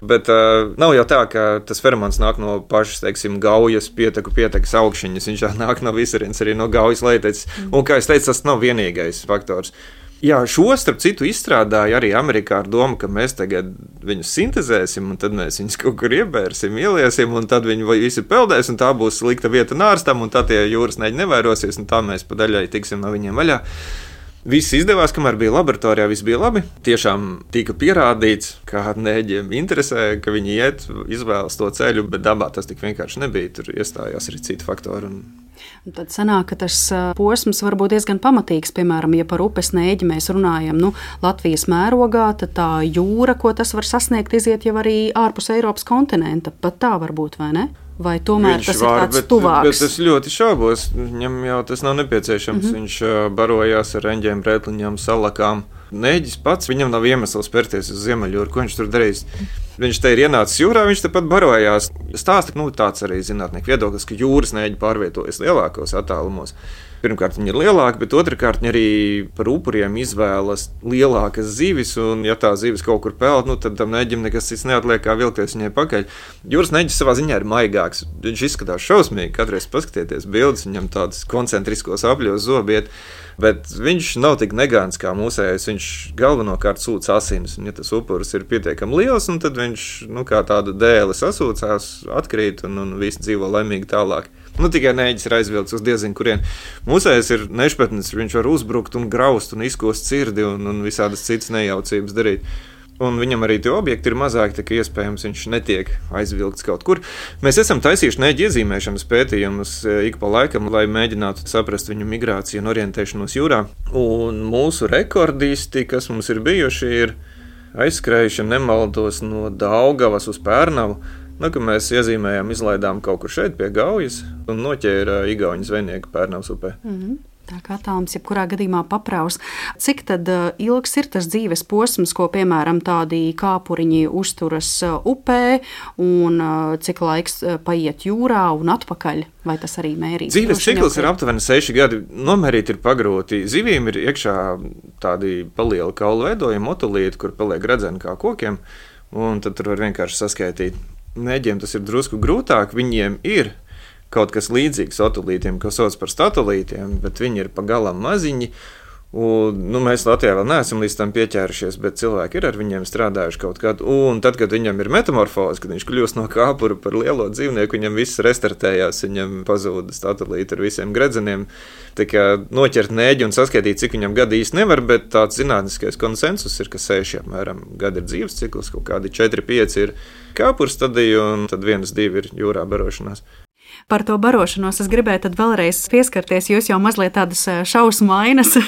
Bet uh, nav jau tā, ka tas ferments nāk no pašas, teiksim, gaujas, pieteku, pietekas augšņas. Viņš jau nāk no visurienes, arī no gaujas leiteces. Mm. Un, kā jau teicu, tas nav vienīgais faktors. Jā, šo starp citu izstrādāja arī Amerikā ar domu, ka mēs tagad viņus sintēzēsim, un tad mēs viņus kaut kur iebērsim, ieliesim, un tad viņi visi peldēs, un tā būs slikta vieta nārstam, un tad tie jūras neģi nevairosies, un tā mēs pa daļai tiksim no viņiem vaļā. Viss izdevās, kamēr bija laboratorijā, viss bija labi. Tiešām tika pierādīts, ka nēģiem interesē, ka viņi iet, izvēlas to ceļu, bet dabā tas tik vienkārši nebija. Tur iestājās arī citi faktori. Un... Un tad sanāk, ka tas posms var būt diezgan pamatīgs. Piemēram, ja par upes nēģi mēs runājam nu, Latvijas mērogā, tad tā jūra, ko tas var sasniegt, iziet jau arī ārpus Eiropas kontinenta. Pat tā var būt, vai ne? Vai tomēr viņš tas var, ir tāds bet, tuvāks? Bet es ļoti šaubos. Viņam jau tas nav nepieciešams. Mm -hmm. Viņš barojās ar reņģiem, brētliņām, salakām. Nēģis pats, viņam nav iemesls pērties uz Ziemeļjūru. Ko viņš tur darīs? Viņš te ir ienācis jūrā, viņš tepat barojās. Stāsta, nu, tāds arī zinātnieku viedoklis, ka jūras nēģi pārvietojas lielākos attālumos. Pirmkārt, viņi ir lielāki, bet otrkārt, viņi arī par upuriem izvēlas lielākas zivis. Un, ja tā zivis kaut kur peld, nu, tad tam neģim nekas cits neatliek, kā vilkties viņai pakaļ. Jūras neģis savā ziņā ir maigāks. Viņš izskatās šausmīgi. Katreiz paskatieties bildes, viņam tādas koncentriskos apļos zobiet. Bet viņš nav tik negāns kā mūsējais. Viņš galvenokārt sūdz asinis. Un, ja tas upuris ir pietiekami liels, tad viņš nu, kā tāda dēle sasūcās, atkrīt un, un viss dzīvo laimīgi tālāk. Nu, tikai nēģis ir aizvilkts uz diezinu, kurien mūsējais ir nešpatnis. Viņš var uzbrukt un graust un izkost sirdi un, un visādas citas nejaucības darīt. Un viņam arī tie objekti ir mazāki, tā kā iespējams viņš netiek aizvilkts kaut kur. Mēs esam taisījuši neģi iezīmēšanas pētījumus e, ik pa laikam, lai mēģinātu saprast viņu migrāciju un orientēšanos jūrā. Un mūsu rekordisti, kas mums ir bijuši, ir aizskrējuši, nemaldos, no Daugavas uz Pērnavu Nu, mēs iezīmējām, izlaidām kaut kur šeit pie gaujas un noķēra Igaunijas zvejnieku Pērnavas upē. Mm -hmm. Tā kā tāms jebkurā gadījumā papraus. Cik tad uh, ilgs ir tas dzīves posms, ko piemēram tādi kāpuriņi uzturas uh, upē, un uh, cik laiks paiet jūrā un atpakaļ? Vai tas arī mērīts? Dzīves cikls ir aptuveni seši gadi. Nomērīt ir pagrūti. Zivīm ir iekšā tādi palieli kaulu veidojumi, motulīti, kur paliek redzami kā kokiem, un tad tur var vienkārši saskaitīt Neģiem tas ir drusku grūtāk. Viņiem ir kaut kas līdzīgs satelītiem, ko sauc par satelītiem, bet viņi ir pagalam maziņi. Un, nu, mēs Latvijā vēl neesam līdz tam pieķērušies, bet cilvēki ir ar viņiem strādājuši kaut kādā. Un tad, kad viņam ir metamorfoze, kad viņš kļūst no kāpura par lielo dzīvnieku, viņam viss restartējās, viņam pazuda satelīti ar visiem gredzeniem. Tā kā noķert nēģi un saskaitīt, cik viņam gadi īsti nevar, bet tāds zinātniskais konsensus ir, ka seši apmēram gadi ir dzīves cikls, kaut kādi 4-5 ir kāpura stadija, un tad viens, divi ir jūrā barošanās. Par to barošanos es gribēju vēlreiz pieskarties. Jūs jau mazliet tādas eh, šausmainas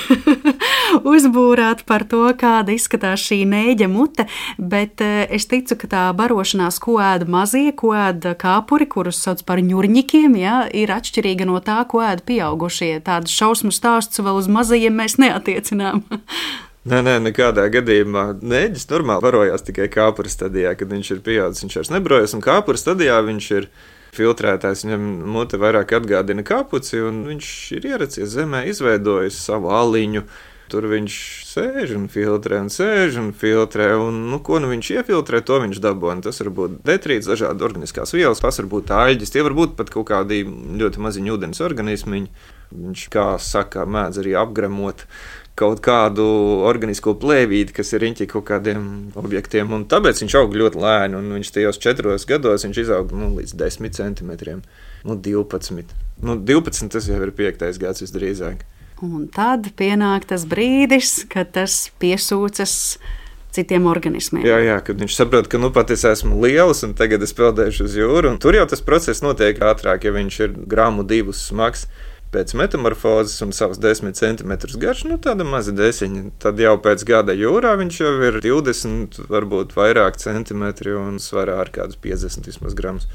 uzbūrāt par to, kāda izskatās šī nēģa mute, bet eh, es ticu, ka tā barošanās, ko ēda mazie, ko ēda kāpuri, kurus sauc par ņurņikiem, ja, ir atšķirīga no tā, ko ēda pieaugušie. Tādas šausmu stāstus vēl uz mazajiem mēs neatiecinām. Nē, nē, nekādā gadījumā. Nēģis normāli barojās tikai kāpura stadijā, kad viņš ir pieaudzis. Viņš vairs nebrojas, un kāpura stadijā viņš ir filtrētājs. Viņam mute vairāk atgādina kapuci, un viņš ir ieracies zemē, izveidojis savu aliņu. Tur viņš sēž un filtrē, un sēž un filtrē. Un, nu, ko nu viņš iefiltrē, to viņš dabūna. Tas var būt detrīts, dažādi organiskās vielas, tas var būt aļģis, tie var būt pat kaut kādi ļoti maziņi ūdens organismi. Viņš, kā saka, mēdz arī apgremot kaut kādu organisko plēvīti, kas ir riņķi kaut kādiem objektiem. Un tāpēc viņš aug ļoti lēni. Viņš tajos četros gados izauga nu, līdz 10 centimetriem. Nu, 12. Nu, 12 tas jau ir piektais gads visdrīzāk. Un tad pienāk tas brīdis, kad tas piesūcas citiem organismiem. Jā, jā, kad viņš saprot, ka nu pat es esmu liels un tagad es peldēšu uz jūru. Tur jau tas process notiek ātrāk, ja viņš ir grāmu divus smags pēc metamorfozes un savus 10 centimetrus garš, nu tāda maza desiņa. Tad jau pēc gada jūrā viņš jau ir 20, varbūt vairāk centimetri un svarā ar kādus 50 vismaz gramus.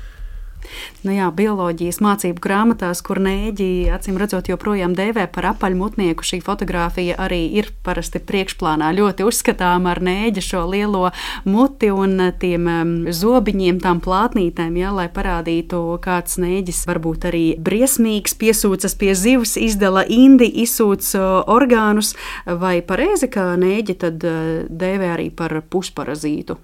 Nu jā, bioloģijas mācību grāmatās, kur nēģi acīm redzot joprojām dēvē par apaļmutnieku, šī fotografija arī ir parasti priekšplānā. Ļoti uzskatām ar nēģi šo lielo muti un tiem um, zobiņiem, tām plātnītēm, jā, lai parādītu, kāds nēģis varbūt arī briesmīgs, piesūcas pie zivs, izdala indi, izsūc orgānus, vai pareizi, ka nēģi tad uh, dēvē arī par pusparazītu?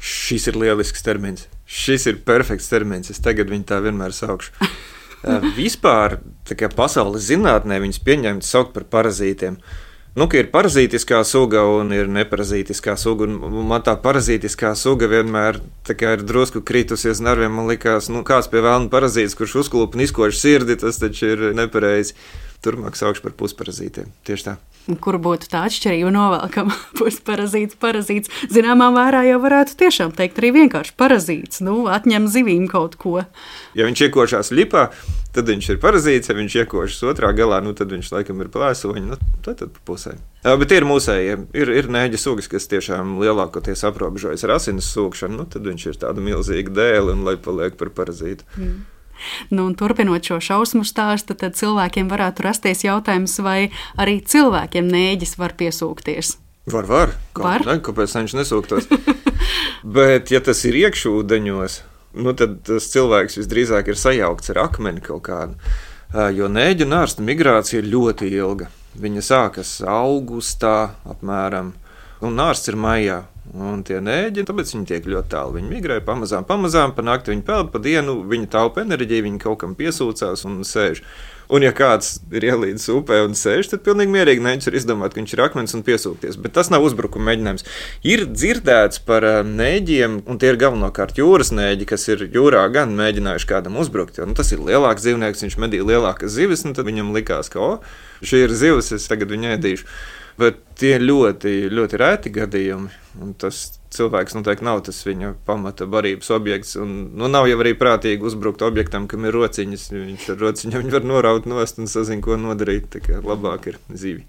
Šis ir lielisks termins. Šis ir perfekts termins. Es tagad viņu tā vienmēr saukšu. Vispār pasaules zinātnē viņus pieņemt saukt par parazītiem. Nu, ir parazītiskā suga un ir neparazītiskā suga. Man tā parazītiskā suga vienmēr ir drusku kritusies nerviem. Man liekas, nu, kāds pie vēlna parazīts, kurš uzklupa un izkož sirdi, tas taču ir nepareizi. Turmāk saukšu par pusparazītiem. Tieši tā kur būtu tā atšķirība novelkama pusparazīts, parazīts. Zināmā mērā jau varētu tiešām teikt arī vienkārši parazīts, nu, atņem zivīm kaut ko. Ja viņš iekošās lipā, tad viņš ir parazīts, ja viņš iekošas otrā galā, nu, tad viņš laikam ir plēsoņi, nu, tad, tad pusē. Bet ir mūsējie, ir, ir nēģa sugas, kas tiešām lielākoties aprobežojas ar asinas sūkšanu, nu, tad viņš ir tāda milzīga dēle un lai paliek par parazītu. Mm. Nu, turpinot šo šausmu stāstu, tad cilvēkiem varētu rasties jautājums, vai arī cilvēkiem nēģis var piesūkties. Var, var. Kā, var? Ne, kāpēc viņš nesūktos? Bet, ja tas ir iekšūdeņos, nu, tad tas cilvēks visdrīzāk ir sajaukts ar akmeni kaut kādu. Jo nēģu nārsta migrācija ir ļoti ilga. Viņa sākas augustā, apmēram, un nārsts ir maijā. Un tie nēģi, tāpēc viņi tiek ļoti tālu. Viņi migrē pamazām, pamazām, pa nakti viņi peld, pa dienu viņi taupa enerģiju, viņi kaut kam piesūcās un sēž. Un, ja kāds ir ielīdis upē un sēž, tad pilnīgi mierīgi neņķis ir izdomāt, ka viņš ir akmens un piesūkties. Bet tas nav uzbrukuma mēģinājums. Ir dzirdēts par nēģiem, un tie ir galvenokārt jūras nēģi, kas ir jūrā gan mēģinājuši kādam uzbrukt. Jo, nu, tas ir lielāks dzīvnieks, viņš medīja lielākas zivis, un tad viņam likās, ka, o, šī ir zivis, es tagad viņu ēdīšu. Bet tie ļoti, ļoti reti gadījumi. Tas cilvēks noteikti nav tas viņa pamata barības objekts. Un, nu, nav jau arī prātīgi uzbrukt objektam, kam ir rociņas. Viņš ar rociņu var noraut nost un sazina, ko nodarīt. Tā kā labāk ir zīvi.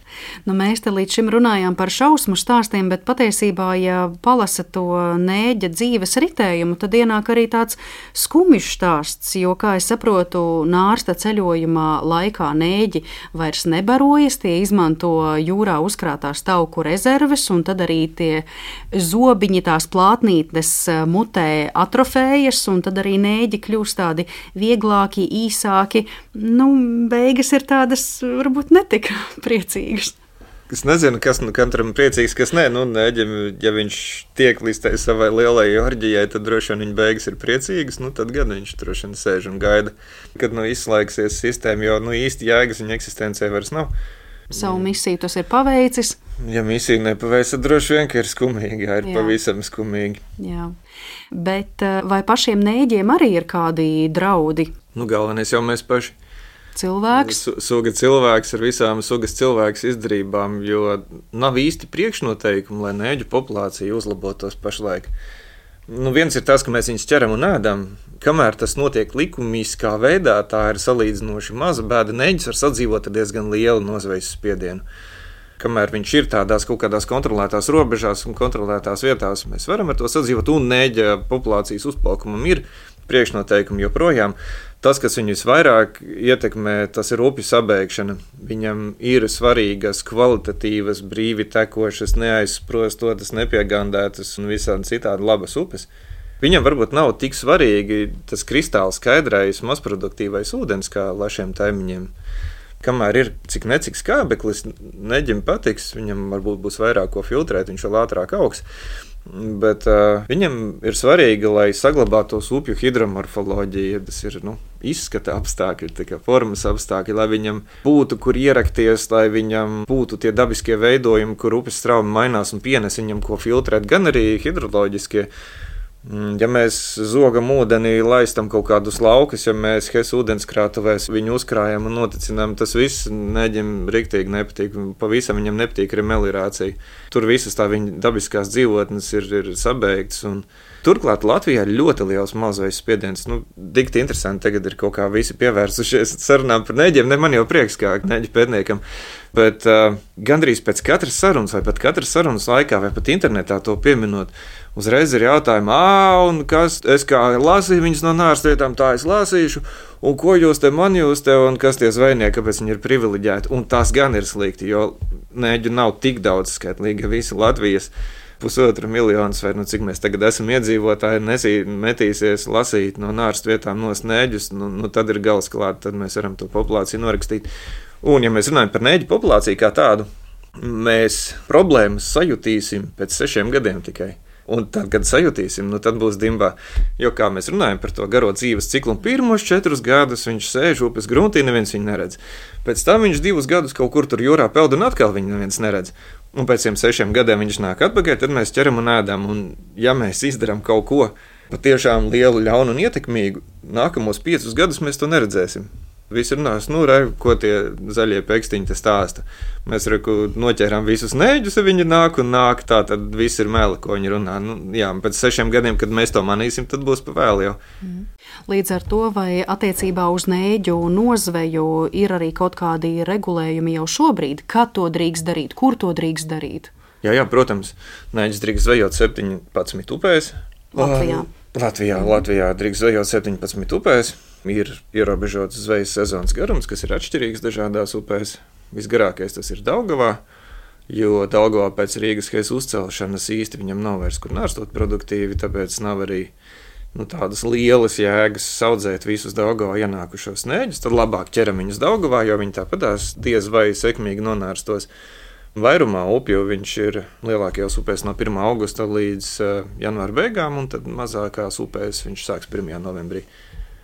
Nu, mēs te līdz šim runājām par šausmu stāstiem, bet patiesībā, ja palasa to nēģa dzīves ritējumu, tad ienāk arī tāds skumjš stāsts. Jo, kā es saprotu, nārsta ceļojumā laikā nēģi vairs nebarojas, tie izmanto jūrā uzkrātās tauku rezerves, un tad arī tie zobiņi, tās plātnītes eh, mutē atrofējas, un tad arī nēģi kļūst tādi vieglāki, īsāki. Nu, beigas ir tādas varbūt netik priecīgas. Es nezinu, kas nu katram ir priecīgs, kas nē. Nu, nēģim, ja viņš tiek līdz tai savai lielajai orģijai, tad droši vien viņa beigas ir priecīgas. Nu, tad gan viņš droši vien sēž un gaida, kad nu, izslēgsies sistēma, jo nu, īsti jēgas viņa eksistencē vairs nav savu misiju tas ir paveicis. Ja misija nepaveic, tad droši vien ir skumīgi. Jā, ir jā. pavisam skumīgi. Jā. Bet eh, vai pašiem nēģiem arī ir kādi draudi? Nu, galvenais jau mēs paši. Cilvēks. Suga cilvēks ar visām sugas cilvēks izdarībām, jo nav īsti priekšnoteikumu, lai nēģu populācija uzlabotos pašlaik. Nu, viens ir tas, ka mēs viņus ķeram un ēdam. Kamēr tas notiek likumīskā veidā, tā ir salīdzinoši maza bēda. Neģis var sadzīvot ar diezgan lielu nozvejas spiedienu. Kamēr viņš ir tādās kaut kādās kontrolētās robežās un kontrolētās vietās, mēs varam ar to sadzīvot. Un neģa populācijas uzplaukumam ir priekšnoteikumi joprojām. Tas, kas viņu visvairāk ietekmē, tas ir upju sabeigšana. Viņam ir svarīgas, kvalitatīvas, brīvi tekošas, neaizsprostotas, nepiegādātas un visādi citādi labas upes. Viņam varbūt nav tik svarīgi tas kristāli skaidrais, mazproduktīvais ūdens kā lašiem taimiņiem. Kamēr ir cik necik skābeklis, neģim patiks, viņam varbūt būs vairāk ko filtrēt, viņš vēl ātrāk augs. Bet uh, viņam ir svarīgi, lai saglabātos upju hidromorfoloģija, tas ir nu, izskata apstākļi, formas apstākļi, lai viņam būtu kur ierakties, lai viņam būtu tie dabiskie veidojumi, kur upes straumi mainās un pienes viņam ko filtrēt, gan arī hidroloģiskie. Mm, ja mēs zogam ūdenī, laistam kaut kādus laukus, ja mēs Hesa ūdenskrātuvēs viņu uzkrājam un noticinām, tas viss neģim riktīgi nepatīk. Pavisam viņam nepatīk arī melirācija. Tur visas tā viņa dabiskās dzīvotnes ir, ir sabeigtas. Turklāt Latvijā ir ļoti liels mazais spiediens. Nu, Dikti interesanti, tagad ir kaut kā visi pievērsušies sarunām par neģiem. Ne man jau prieks, kā neģi pētniekam. Bet uh, gandrīz pēc katras sarunas, vai pat katras sarunas laikā, vai pat internetā to pieminot, uzreiz ir jautājumi, ah, kas es kā lasīju viņas no nāras lietām, tā es lasīšu, un ko jūs te man jūs te, un kas tie zvejnieki, kāpēc viņi ir privileģēti. Un tas gan ir slikti, jo nēģu nav tik daudz skaitlīgi, visi Latvijas pusotra miljonus, vai nu cik mēs tagad esam iedzīvotāji, nesī, metīsies lasīt no nāras vietām no snēģus, nu, nu tad ir gals klāt, tad mēs varam to populāciju norakstīt. Un, ja mēs runājam par nēģu populāciju kā tādu, mēs problēmas sajutīsim pēc sešiem gadiem tikai. Un tad, kad sajutīsim, nu tad būs dimbā. Jo kā mēs runājam par to garo dzīves ciklu, pirmos četrus gadus viņš sēž upes gruntī, neviens viņu neredz. Pēc tam viņš divus gadus kaut kur tur jūrā peld un atkal viņu neviens neredz. Un pēc tiem sešiem gadiem viņš nāk atpakaļ, tad mēs ķeram un ēdam. Un ja mēs izdarām kaut ko patiešām lielu, ļaunu un ietekmīgu, nākamos piecus gadus mēs to neredzēsim. Visi runās, nu, re, ko tie zaļie pēkstiņi te stāsta. Mēs reku, noķērām visus nēģus, viņi nāk un nāk. Tā tad viss ir meli, ko viņi runā. Nu, jā, pēc sešiem gadiem, kad mēs to manīsim, tad būs pa vēl jau. Mm. Līdz ar to, vai attiecībā uz nēģu nozveju ir arī kaut kādi regulējumi jau šobrīd, kad to drīkst darīt, kur to drīkst darīt? Jā, jā protams, nēģis drīkst zvejot 17 upēs. Latvijā. Latvijā, Latvijā drīkst zvejot 17 upēs ir ierobežots zvejas sezonas garums, kas ir atšķirīgs dažādās upēs. Visgarākais tas ir Daugavā, jo Daugavā pēc Rīgas heisa uzcelšanas īsti viņam nav vairs kur nārstot produktīvi, tāpēc nav arī nu, tādas lielas jēgas audzēt visus Daugavā ienākušos nēģus. Tad labāk ķeram viņus Daugavā, jo viņi tāpatās diez vai sekmīgi nonārstos. Vairumā upju viņš ir lielākajās upēs no 1. augusta līdz uh, janvāra beigām, un tad mazākās upēs viņš sāks 1. novembrī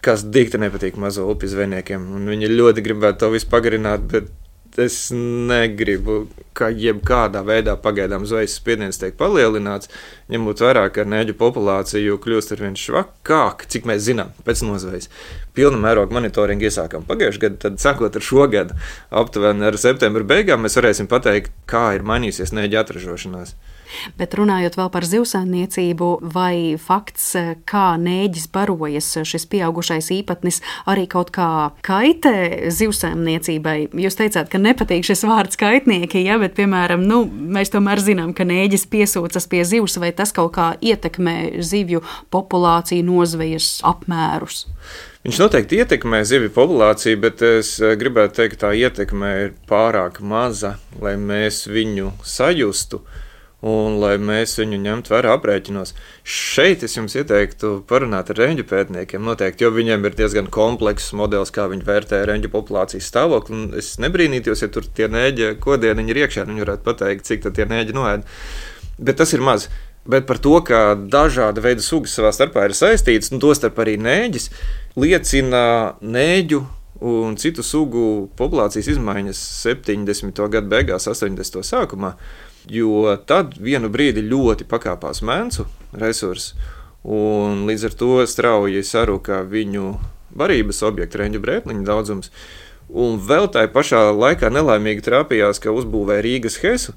kas dikti nepatīk mazo upju zvejniekiem. Viņi ļoti gribētu to visu pagarināt, bet es negribu, ka jebkādā veidā pagaidām zvejas spiediens tiek palielināts, ņemot vērā, ka nēģu populācija kļūst ar vien švakāk, cik mēs zinām, pēc nozvejas. Pilna mēroga monitoringu iesākām pagājušajā gadā, tad sākot ar šo gadu, aptuveni ar septembra beigām, mēs varēsim pateikt, kā ir mainījusies nēģu atražošanās. Bet runājot vēl par zivsaimniecību, vai fakts, kā nēģis barojas šis pieaugušais īpatnis, arī kaut kā kaitē zivsaimniecībai? Jūs teicāt, ka nepatīk šis vārds kaitnieki, ja, bet, piemēram, nu, mēs tomēr zinām, ka nēģis piesūcas pie zivs, vai tas kaut kā ietekmē zivju populāciju nozvejas apmērus? Viņš noteikti ietekmē zivju populāciju, bet es gribētu teikt, ka tā ietekme ir pārāk maza, lai mēs viņu sajustu un lai mēs viņu ņemtu vērā aprēķinos. Šeit es jums ieteiktu parunāt ar reņģu pētniekiem, noteikti, jo viņiem ir diezgan komplekss modelis, kā viņi vērtē reņģu populācijas stāvokli. Es nebrīnītos, ja tur tie nēģi kodieni ir iekšā, viņi varētu pateikt, cik tie nēģi noēd. Bet tas ir maz. Bet par to, ka dažāda veida sugas savā starpā ir saistītas, un tostarp arī nēģis, liecina nēģu un citu sugu populācijas izmaiņas 70. gadu beigās, 80. sākumā jo tad vienu brīdi ļoti pakāpās mēncu resursi, un līdz ar to strauji saruka viņu barības objektu, reņģu brētliņu daudzums. Un vēl tajā pašā laikā nelaimīgi trāpījās, ka uzbūvēja Rīgas Hesu,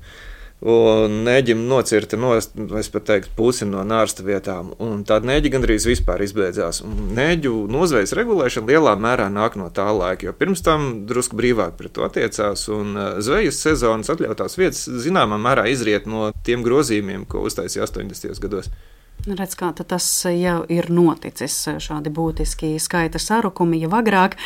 un neģim nocirta no, es pat teiktu, pusi no nārsta vietām, un tāda neģi gandrīz vispār izbeidzās. Un neģu nozvejas regulēšana lielā mērā nāk no tā laika, jo pirms tam drusku brīvāk pret to attiecās, un uh, zvejas sezonas atļautās vietas zināmā mērā izriet no tiem grozījumiem, ko uztaisīja 80. gados. Redz, kā tas jau ir noticis, šādi būtiski skaita sarukumi jau agrāk,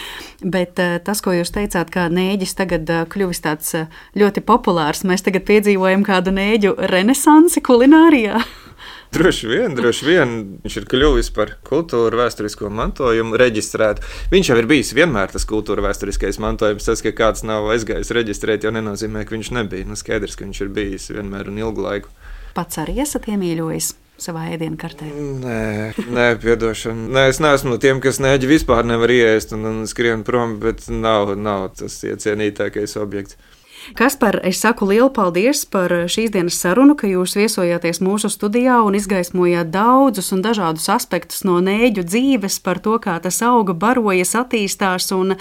bet eh, tas, ko jūs teicāt, ka nēģis tagad eh, kļuvis tāds eh, ļoti populārs, mēs tagad piedzīvojam kādu nēģu renesansi kulinārijā. Droši vien, droši vien viņš ir kļuvis par kultūru vēsturisko mantojumu reģistrētu. Viņš jau ir bijis vienmēr tas kultūra vēsturiskais mantojums. Tas, ka kāds nav aizgājis reģistrēt, jau nenozīmē, ka viņš nebija. Nu, skaidrs, ka viņš ir bijis vienmēr un ilgu laiku. Pats arī esat iemīļojis savā ēdienu kartē? Nē, nē piedošana. Nē, es neesmu no tiem, kas neģi vispār nevar iest un, un skrien prom, bet nav, nav tas iecienītākais objekts. Kaspar, es saku lielu paldies par šīs dienas sarunu, ka jūs viesojāties mūsu studijā un izgaismojāt daudzus un dažādus aspektus no nēģu dzīves, par to, kā tas auga, barojas, attīstās, un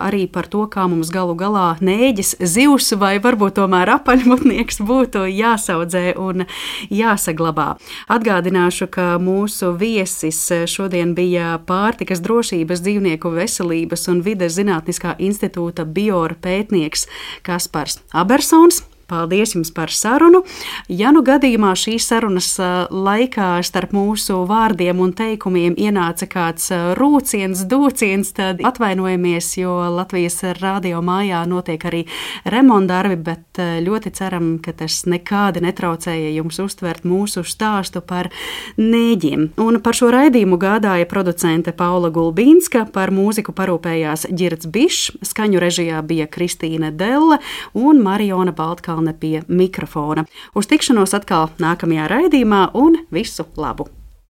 arī par to, kā mums galu galā nēģis, zivs vai varbūt tomēr apaļmutnieks būtu jāsaudzē un jāsaglabā. Atgādināšu, ka mūsu viesis šodien bija pārtikas drošības, dzīvnieku veselības un vides zinātniskā institūta biora pētnieks Kaspars. Abersons. Paldies jums par sarunu. Ja nu gadījumā šīs sarunas laikā starp mūsu vārdiem un teikumiem ienāca kāds rūciens, dūciens, tad atvainojamies, jo Latvijas radio mājā notiek arī remontdarbi, bet ļoti ceram, ka tas nekādi netraucēja jums uztvert mūsu stāstu par nēģiem. Un par šo raidījumu gādāja producente Paula Gulbīnska, par mūziku parūpējās Girts Bišs, skaņu režijā bija Kristīne Delle un Mariona Baltkalna pie mikrofona. Uz tikšanos atkal nākamajā raidījumā un visu labu!